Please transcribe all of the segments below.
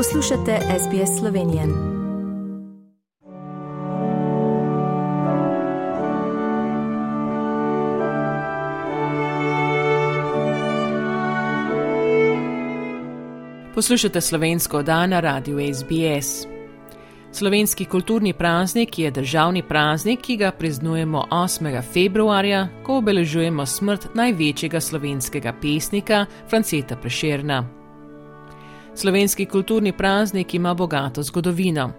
Poslušate SBS Slovenije. Poslušate slovensko dan na radiju SBS. Slovenski kulturni praznik je državni praznik, ki ga praznujemo 8. februarja, ko obeležujemo smrt največjega slovenskega pesnika Franceta Prešerna. Slovenski kulturni praznik ima bogato zgodovino.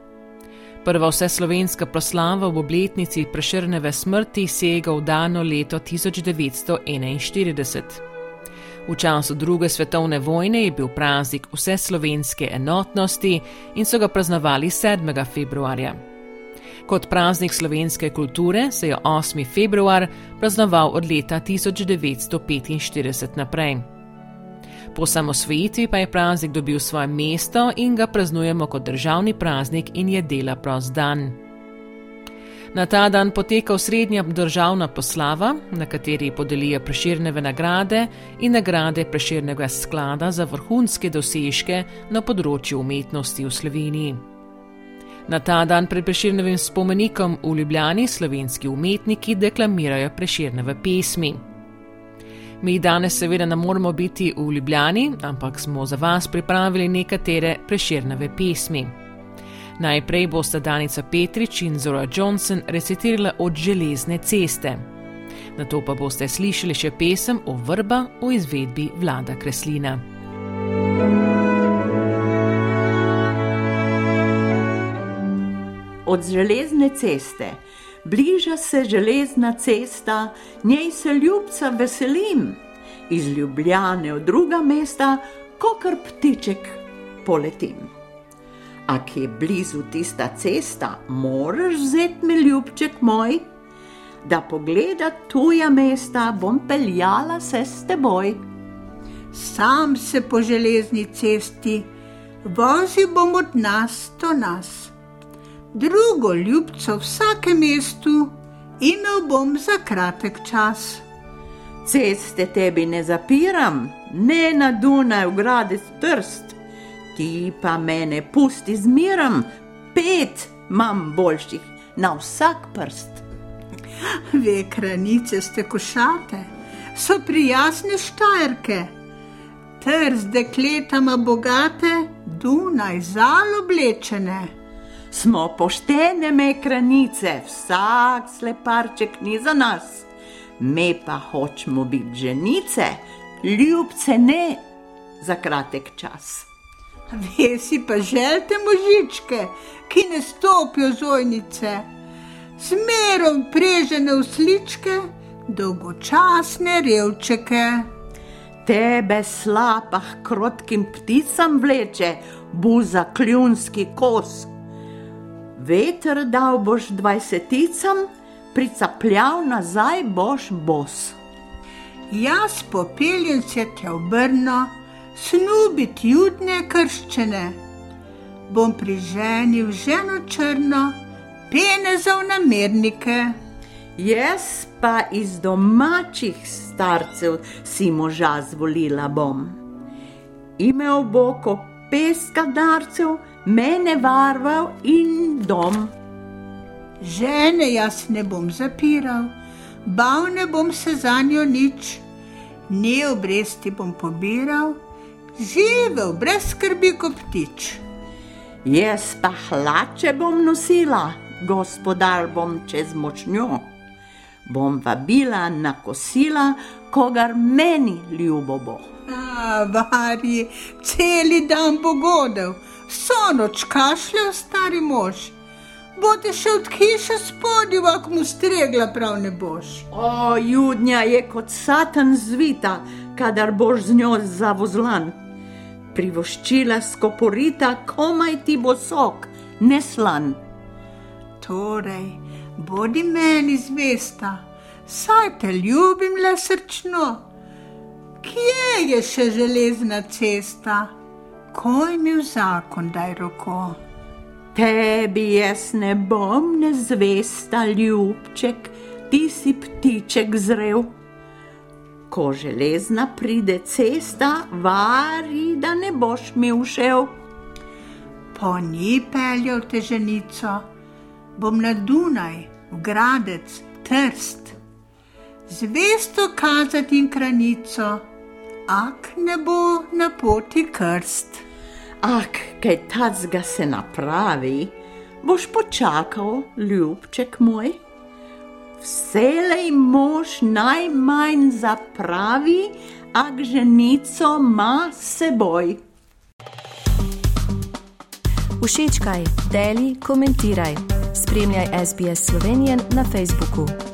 Prva vse slovenska proslava v obletnici Prešerneve smrti sega v dano leto 1941. V času druge svetovne vojne je bil praznik vse slovenske enotnosti in so ga praznovali 7. februarja. Kot praznik slovenske kulture se je 8. februar praznoval od leta 1945 naprej. Po samosvojitvi pa je praznik dobil svoje mesto in ga praznujemo kot državni praznik in je dela prost dan. Na ta dan poteka srednja državna poslava, na kateri podelijo preširneve nagrade in nagrade preširnega sklada za vrhunske dosežke na področju umetnosti v Sloveniji. Na ta dan pred preširnevim spomenikom v Ljubljani slovenski umetniki deklamirajo preširneve pesmi. Mi danes seveda ne moremo biti v Ljubljani, ampak smo za vas pripravili nekatere preširneve pesmi. Najprej bosta Danica Petrič in Zora Johnson recitirala od železne ceste. Na to pa boste slišali še pesem o vrba v izvedbi vlada Kreslina. Od železne ceste. Bliža se železna cesta, njej se ljubca veselim, iz Ljubljane v druga mesta, kot ptiček poletim. A ki je blizu tista cesta, moraš vzeti mi ljubček moj, da pogleda tuja mesta, bom peljala se s teboj. Sam se po železni cesti, vozil bom od nas do nas drugo ljubco v vsakem mestu, imel bom za kratek čas. Ceste tebi ne zapiram, ne na Dunaj v gradi strst, ti pa mene pusti zmiram, pet imam boljših na vsak prst. Ve, kranice ste košate, so prijazne štajerke, ter z dekletama bogate, Dunaj zalo oblečene smo poštene mekranice, vsak sleparček ni za nas. Me pa hočemo biti ženice, ljubce ne za kratek čas. Vesi pa želte možičke, ki ne stopijo zojnice, smerom prežene usličke, dolgočasne revčeke. Tebe slapah krotkim pticam vleče, buza kljunski kosk veter dal boš dvajseticam, pricapljal nazaj boš bos. Jaz popeljem se te obrno, snubit judne krščene, bom priženil ženo črno, pene za namernike. Jaz pa iz domačih starcev si moža zvolila bom. Imel bo ko peska darcev, mene varval in dom. Žene jaz ne bom zapiral, bav ne bom se za njo nič, ne obresti bom pobiral, živel brez skrbi kot ptič. Jaz pa hlače bom nosila, gospodar bom čez močnjo. Bom vabila na kosila, kogar meni ljubo bo. A, vari, celi dan bo godel vso noč kašljal stari mož. Bote še od hiše spodnjo, ak mu stregla prav ne boš. O, judnja je kot satan zvita, kadar boš z njo zavozlan. Privoščila skoporita, komaj ti bo sok, neslan. Torej, bodi meni zvesta, saj te ljubim le srčno. Kje je še železna cesta? ko mi v zakon daj roko. Tebi jaz ne bom nezvesta, ljubček, ti si ptiček zrev. Ko železna pride cesta, vari, da ne boš mi všel. po njej peljal teženico, bom na Dunaj, v Gradec, Trst, zvesto kazati in kranico, ak ne bo na poti krst. Ak, kaj tacga se napravi, boš počakal, ljubček moj. Vselej mož najmanj zapravi, ak ženico ima seboj. Všečkaj, deli, komentiraj. Spremljaj SBS Slovenijo na Facebooku.